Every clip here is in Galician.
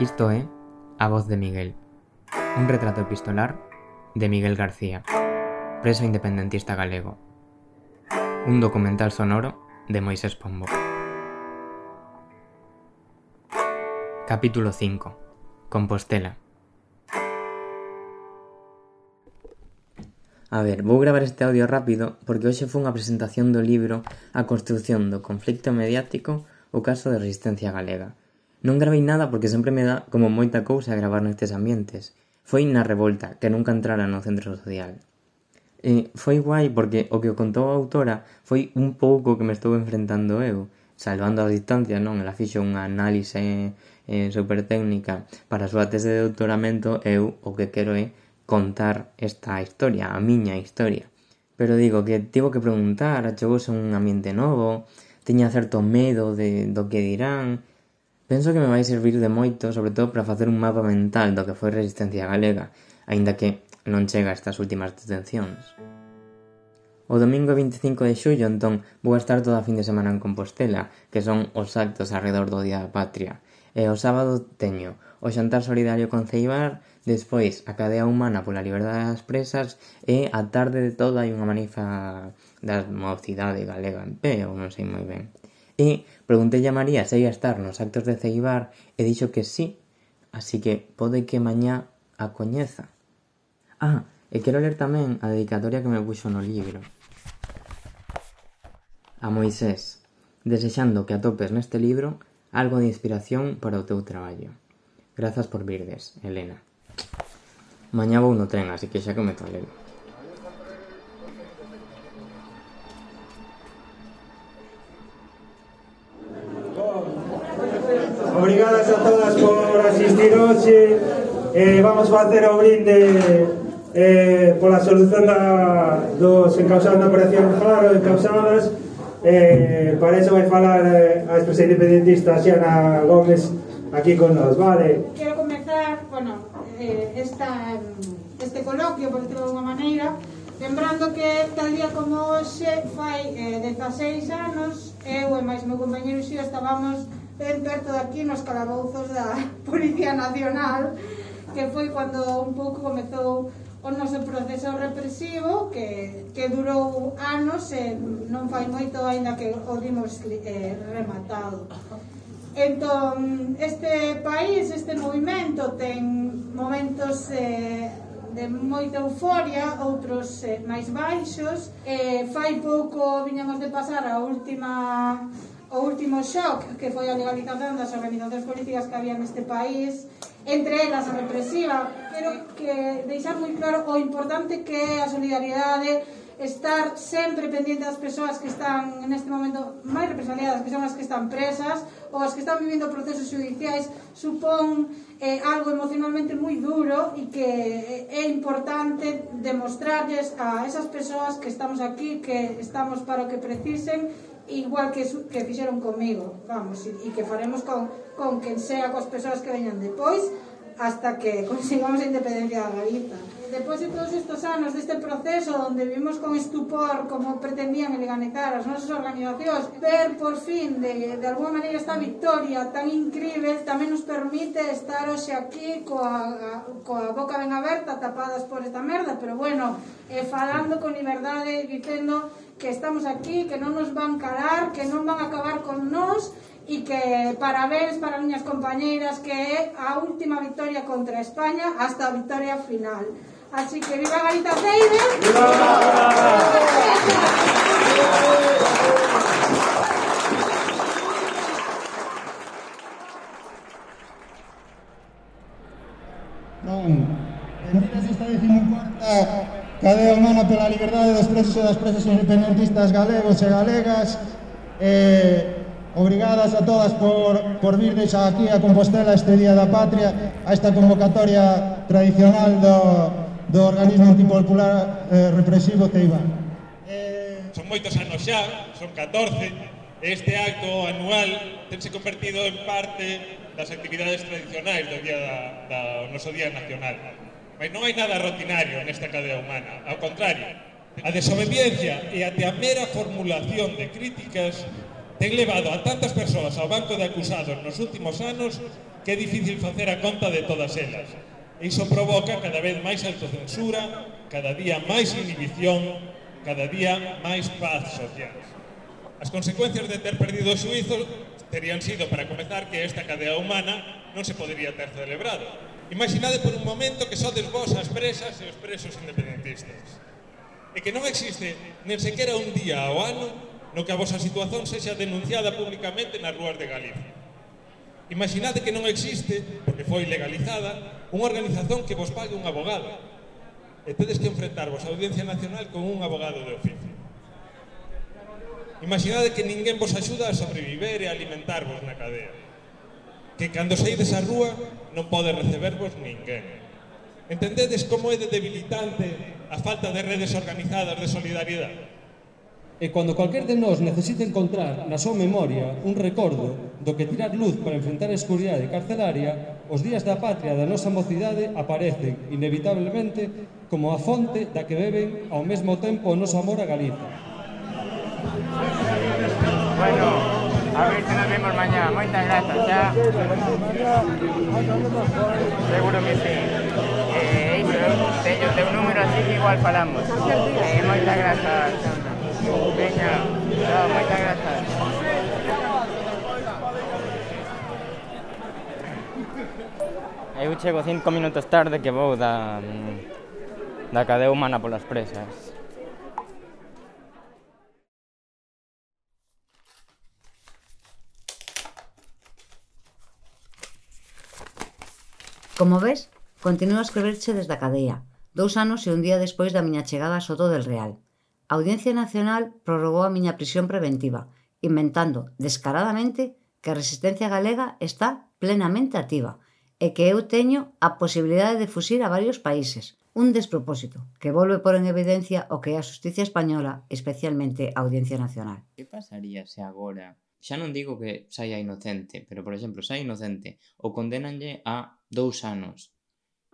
Isto é A voz de Miguel, un retrato epistolar de Miguel García, preso independentista galego. Un documental sonoro de Moisés Pombo. Capítulo 5. Compostela. A ver, vou gravar este audio rápido porque hoxe foi unha presentación do libro A construción do conflicto mediático o caso de resistencia galega Non gravei nada porque sempre me dá como moita cousa gravar nestes ambientes. Foi na revolta, que nunca entrara no centro social. E foi guai porque o que o contou a autora foi un pouco que me estou enfrentando eu, salvando as distancias, non? Ela fixo unha análise eh, super técnica para a súa tese de doutoramento, eu o que quero é contar esta historia, a miña historia. Pero digo que tivo que preguntar, achegouse un ambiente novo, tiña certo medo de do que dirán, Penso que me vai servir de moito, sobre todo para facer un mapa mental do que foi Resistencia Galega, aínda que non chega a estas últimas detencións. O domingo 25 de xullo, entón, vou estar toda a fin de semana en Compostela, que son os actos arredor do Día da Patria. E o sábado teño o xantar solidario con Ceibar, despois a cadea humana pola liberdade das presas e a tarde de todo hai unha manifa da mocidade galega en pé, ou non sei moi ben. E preguntei a María se ia estar nos actos de Ceibar e dixo que sí, así que pode que mañá a coñeza. Ah, e quero ler tamén a dedicatoria que me puxo no libro. A Moisés, desexando que atopes neste libro algo de inspiración para o teu traballo. Grazas por virdes, Elena. Mañá vou no tren, así que xa cometo a lelo. discutir hoxe eh, vamos facer o brinde eh, pola solución da, dos encausados na operación Faro encausadas eh, para iso vai falar eh, a expresa independentista Xiana Gómez aquí con nos, vale? Quero comenzar, bueno, eh, esta, este coloquio, por decirlo de unha maneira, Lembrando que tal día como hoxe fai eh, 16 anos, eu e máis meu compañero Xio estábamos ben perto aquí nos calabouzos da Policía Nacional que foi cando un pouco comezou o noso proceso represivo que, que durou anos e non fai moito aínda que o dimos eh, rematado entón este país, este movimento ten momentos eh, de moita euforia, outros eh, máis baixos. Eh, fai pouco viñamos de pasar a última último shock que foi a legalización das organizacións políticas que había neste país, entre elas a represiva, pero que deixar moi claro o importante que é a solidaridade estar sempre pendiente das persoas que están neste momento máis represaliadas, que son as que están presas ou as que están vivindo procesos judiciais, supón eh, algo emocionalmente moi duro e que eh, é importante demostrarles a esas persoas que estamos aquí, que estamos para o que precisen, igual que, que fixeron comigo, vamos, e, e que faremos con, con quen sea, coas persoas que veñan depois, hasta que consigamos a independencia da Galiza. Depois de todos estes anos deste proceso onde vimos con estupor como pretendían eleganizar as nosas organizacións, ver por fin de, de alguma maneira esta victoria tan incrível tamén nos permite estar hoxe aquí coa, coa boca ben aberta tapadas por esta merda, pero bueno, eh, falando con liberdade, dicendo que estamos aquí, que non nos van calar, que non van a acabar con nós e que parabéns para as miñas compañeiras que a última victoria contra España hasta a victoria final. Así que viva Garita Ceide! Viva! Liga pola liberdade dos presos e das presas independentistas galegos e galegas. Eh, obrigadas a todas por, por virdes aquí a Compostela este Día da Patria, a esta convocatoria tradicional do, do organismo antipopular eh, represivo Teibán. Eh... Son moitos anos xa, son 14, este acto anual tense convertido en parte das actividades tradicionais do día da, da, do noso Día Nacional. Mas non hai nada rutinario nesta cadea humana, ao contrario. A desobediencia e até a mera formulación de críticas ten levado a tantas persoas ao banco de acusados nos últimos anos que é difícil facer a conta de todas elas. E iso provoca cada vez máis autocensura, cada día máis inhibición, cada día máis paz social. As consecuencias de ter perdido o suizo terían sido, para comezar, que esta cadea humana non se podería ter celebrado, Imaginade por un momento que sodes vos as presas e os presos independentistas. E que non existe nen sequera un día ao ano no que a vosa situación sexa denunciada públicamente nas rúas de Galicia. Imaginade que non existe, porque foi legalizada, unha organización que vos pague un abogado. E tedes que enfrentarvos a Audiencia Nacional con un abogado de oficio. Imaginade que ninguén vos axuda a sobreviver e alimentarvos na cadea que cando saides á rúa non pode recebervos ninguén. Entendedes como é de debilitante a falta de redes organizadas de solidariedade? E cando cualquier de nós necesite encontrar na súa memoria un recordo do que tirar luz para enfrentar a escuridade carcelaria, os días da patria da nosa mocidade aparecen, inevitablemente, como a fonte da que beben ao mesmo tempo o noso amor a Galiza. Bueno. A ver se nos vemos mañá. Moitas grazas, xa. Seguro que sí. Eh, teño o teu número, así que igual falamos. Eh, moitas grazas. Veña, chao, moitas grazas. Eu chego cinco minutos tarde que vou da, da cadea humana polas presas. Como ves, continuo a escribirche desde a cadea, dous anos e un día despois da miña chegada a Soto del Real. A Audiencia Nacional prorrogou a miña prisión preventiva, inventando descaradamente que a resistencia galega está plenamente activa e que eu teño a posibilidade de fuxir a varios países. Un despropósito que volve por en evidencia o que é a justicia española, especialmente a Audiencia Nacional. Que pasaría se agora, xa non digo que saia inocente, pero por exemplo, saia inocente ou condenanlle a dous anos.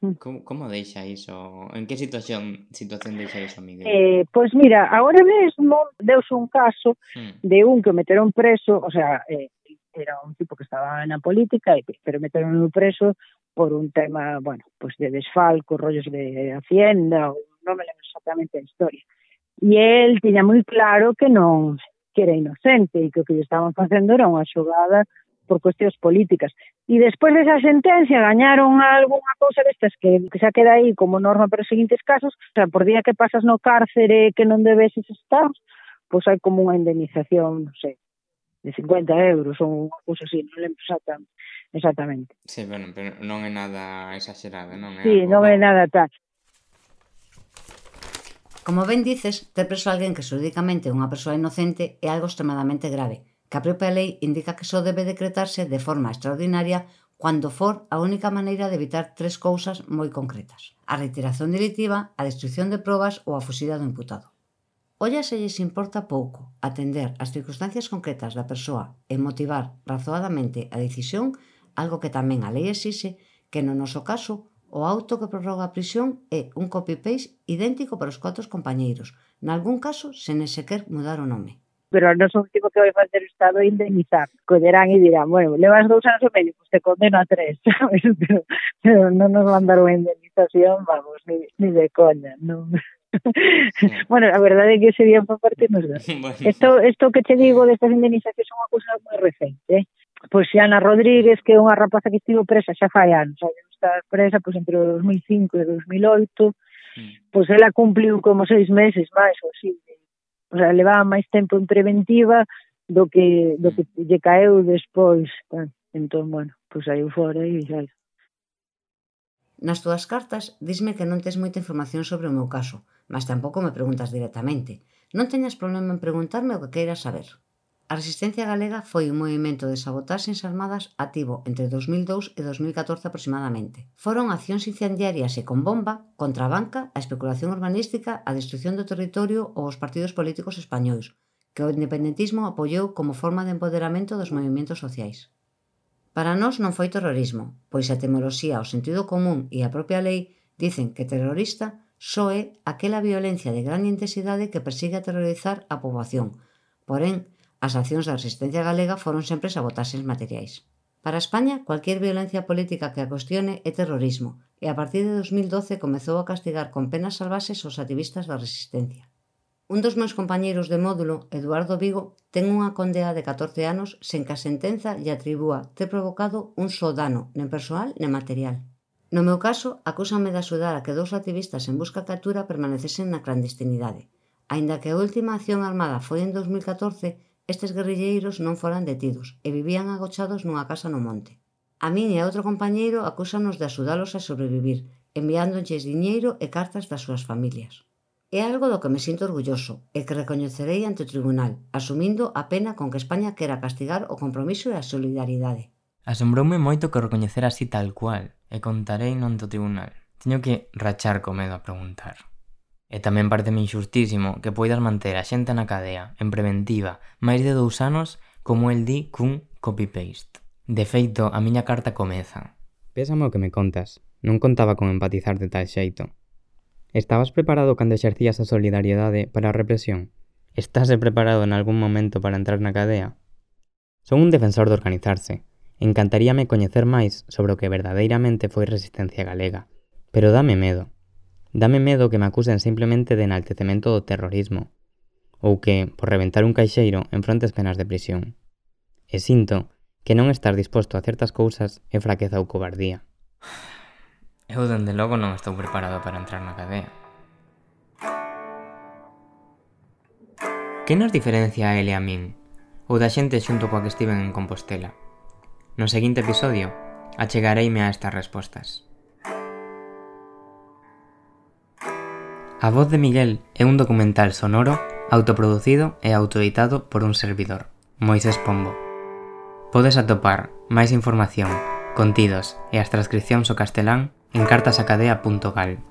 Hmm. Como, como deixa iso? En que situación situación deixa iso, Miguel? Eh, pois pues mira, agora mesmo deus un caso hmm. de un que o meteron preso, o sea, eh, era un tipo que estaba na política, pero meteron un preso por un tema, bueno, pues de desfalco, rollos de hacienda, non me lembro exactamente a historia. E el tiña moi claro que non que era inocente e que o que lle estaban facendo era unha xogada por cuestións políticas. E despois desa sentencia gañaron algunha cousa destas que, que xa queda aí como norma para os seguintes casos, o sea, por día que pasas no cárcere que non debeses estar, pois hai como unha indemnización, non sei, de 50 euros ou unha cousa así, non lembro exactamente. exactamente. Sí, bueno, pero non é nada exagerado, non é? Sí, non é nada tal. Como ben dices, ter preso a alguén que xuridicamente é unha persoa inocente é algo extremadamente grave, que a propia lei indica que só debe decretarse de forma extraordinaria cando for a única maneira de evitar tres cousas moi concretas. A reiteración delitiva, a destrucción de probas ou a fusida do imputado. Olla se lles importa pouco atender as circunstancias concretas da persoa e motivar razoadamente a decisión, algo que tamén a lei exixe, que no noso caso o auto que prorroga a prisión é un copy-paste idéntico para os catros compañeiros, nalgún caso sen sequer mudar o nome pero a nosa último que vai facer o Estado é indemnizar. Collerán e dirán, bueno, levas dous anos e medio, pues te condeno a tres, sabes? Pero, pero non nos van dar unha indemnización, vamos, ni, ni de coña, non? Sí. bueno, a verdade é que sería por parte nos Isto Bueno. Esto, esto que te digo destas indemnizacións son unha cousa moi recente. Eh? Pois Ana Rodríguez, que é unha rapaza que estivo presa xa fai anos, xa está presa pois, entre o 2005 e o 2008, mm. pois ela cumpliu como seis meses máis ou así de o sea, levaba máis tempo en preventiva do que do que lle caeu despois. Entón, bueno, pois saiu fora e xa. Nas túas cartas disme que non tes moita información sobre o meu caso, mas tampouco me preguntas directamente. Non teñas problema en preguntarme o que queiras saber. A Resistencia Galega foi un movimento de sabotaxes armadas activo entre 2002 e 2014 aproximadamente. Foron accións incendiarias e con bomba contra a banca, a especulación urbanística, a destrucción do territorio ou os partidos políticos españois, que o independentismo apoiou como forma de empoderamento dos movimentos sociais. Para nós non foi terrorismo, pois a temoroxía ao sentido común e a propia lei dicen que terrorista só é aquela violencia de gran intensidade que persigue aterrorizar terrorizar a poboación, porén As accións da resistencia galega foron sempre sabotaxes materiais. Para España, cualquier violencia política que a cuestione é terrorismo e a partir de 2012 comezou a castigar con penas salvases os activistas da resistencia. Un dos meus compañeiros de módulo, Eduardo Vigo, ten unha condea de 14 anos sen que a sentenza lle atribúa ter provocado un só dano, nen persoal nen material. No meu caso, acúsame de axudar a que dous activistas en busca captura permanecesen na clandestinidade. Aínda que a última acción armada foi en 2014, Estes guerrilleiros non foran detidos e vivían agochados nunha casa no monte. A min e a outro compañeiro acúsanos de axudalos a sobrevivir, enviándolles diñeiro e cartas das súas familias. É algo do que me sinto orgulloso e que recoñecerei ante o tribunal, asumindo a pena con que España quera castigar o compromiso e a solidaridade. Asombroume moito que o recoñecer así tal cual, e contarei non do tribunal. Teño que rachar co medo a preguntar. E tamén parece injustísimo que poidas manter a xente na cadea, en preventiva, máis de dous anos, como el di cun copy-paste. De feito, a miña carta comeza. Pésame o que me contas. Non contaba con empatizar de tal xeito. Estabas preparado cando exercías a solidariedade para a represión? Estás preparado en algún momento para entrar na cadea? Son un defensor de organizarse. Encantaríame coñecer máis sobre o que verdadeiramente foi resistencia galega. Pero dame medo. Dame medo que me acusen simplemente de enaltecemento do terrorismo, ou que, por reventar un caixeiro, enfrontes penas de prisión. E sinto que non estar disposto a certas cousas é fraqueza ou cobardía. Eu, dende logo, non estou preparado para entrar na cadea. Que nos diferencia a ele a min? Ou da xente xunto coa que estiven en Compostela? No seguinte episodio, achegareime a estas respostas. A voz de Miguel é un documental sonoro autoproducido e autoeditado por un servidor, Moisés Pombo. Podes atopar máis información, contidos e as transcripcións ao castelán en cartasacadea.gal.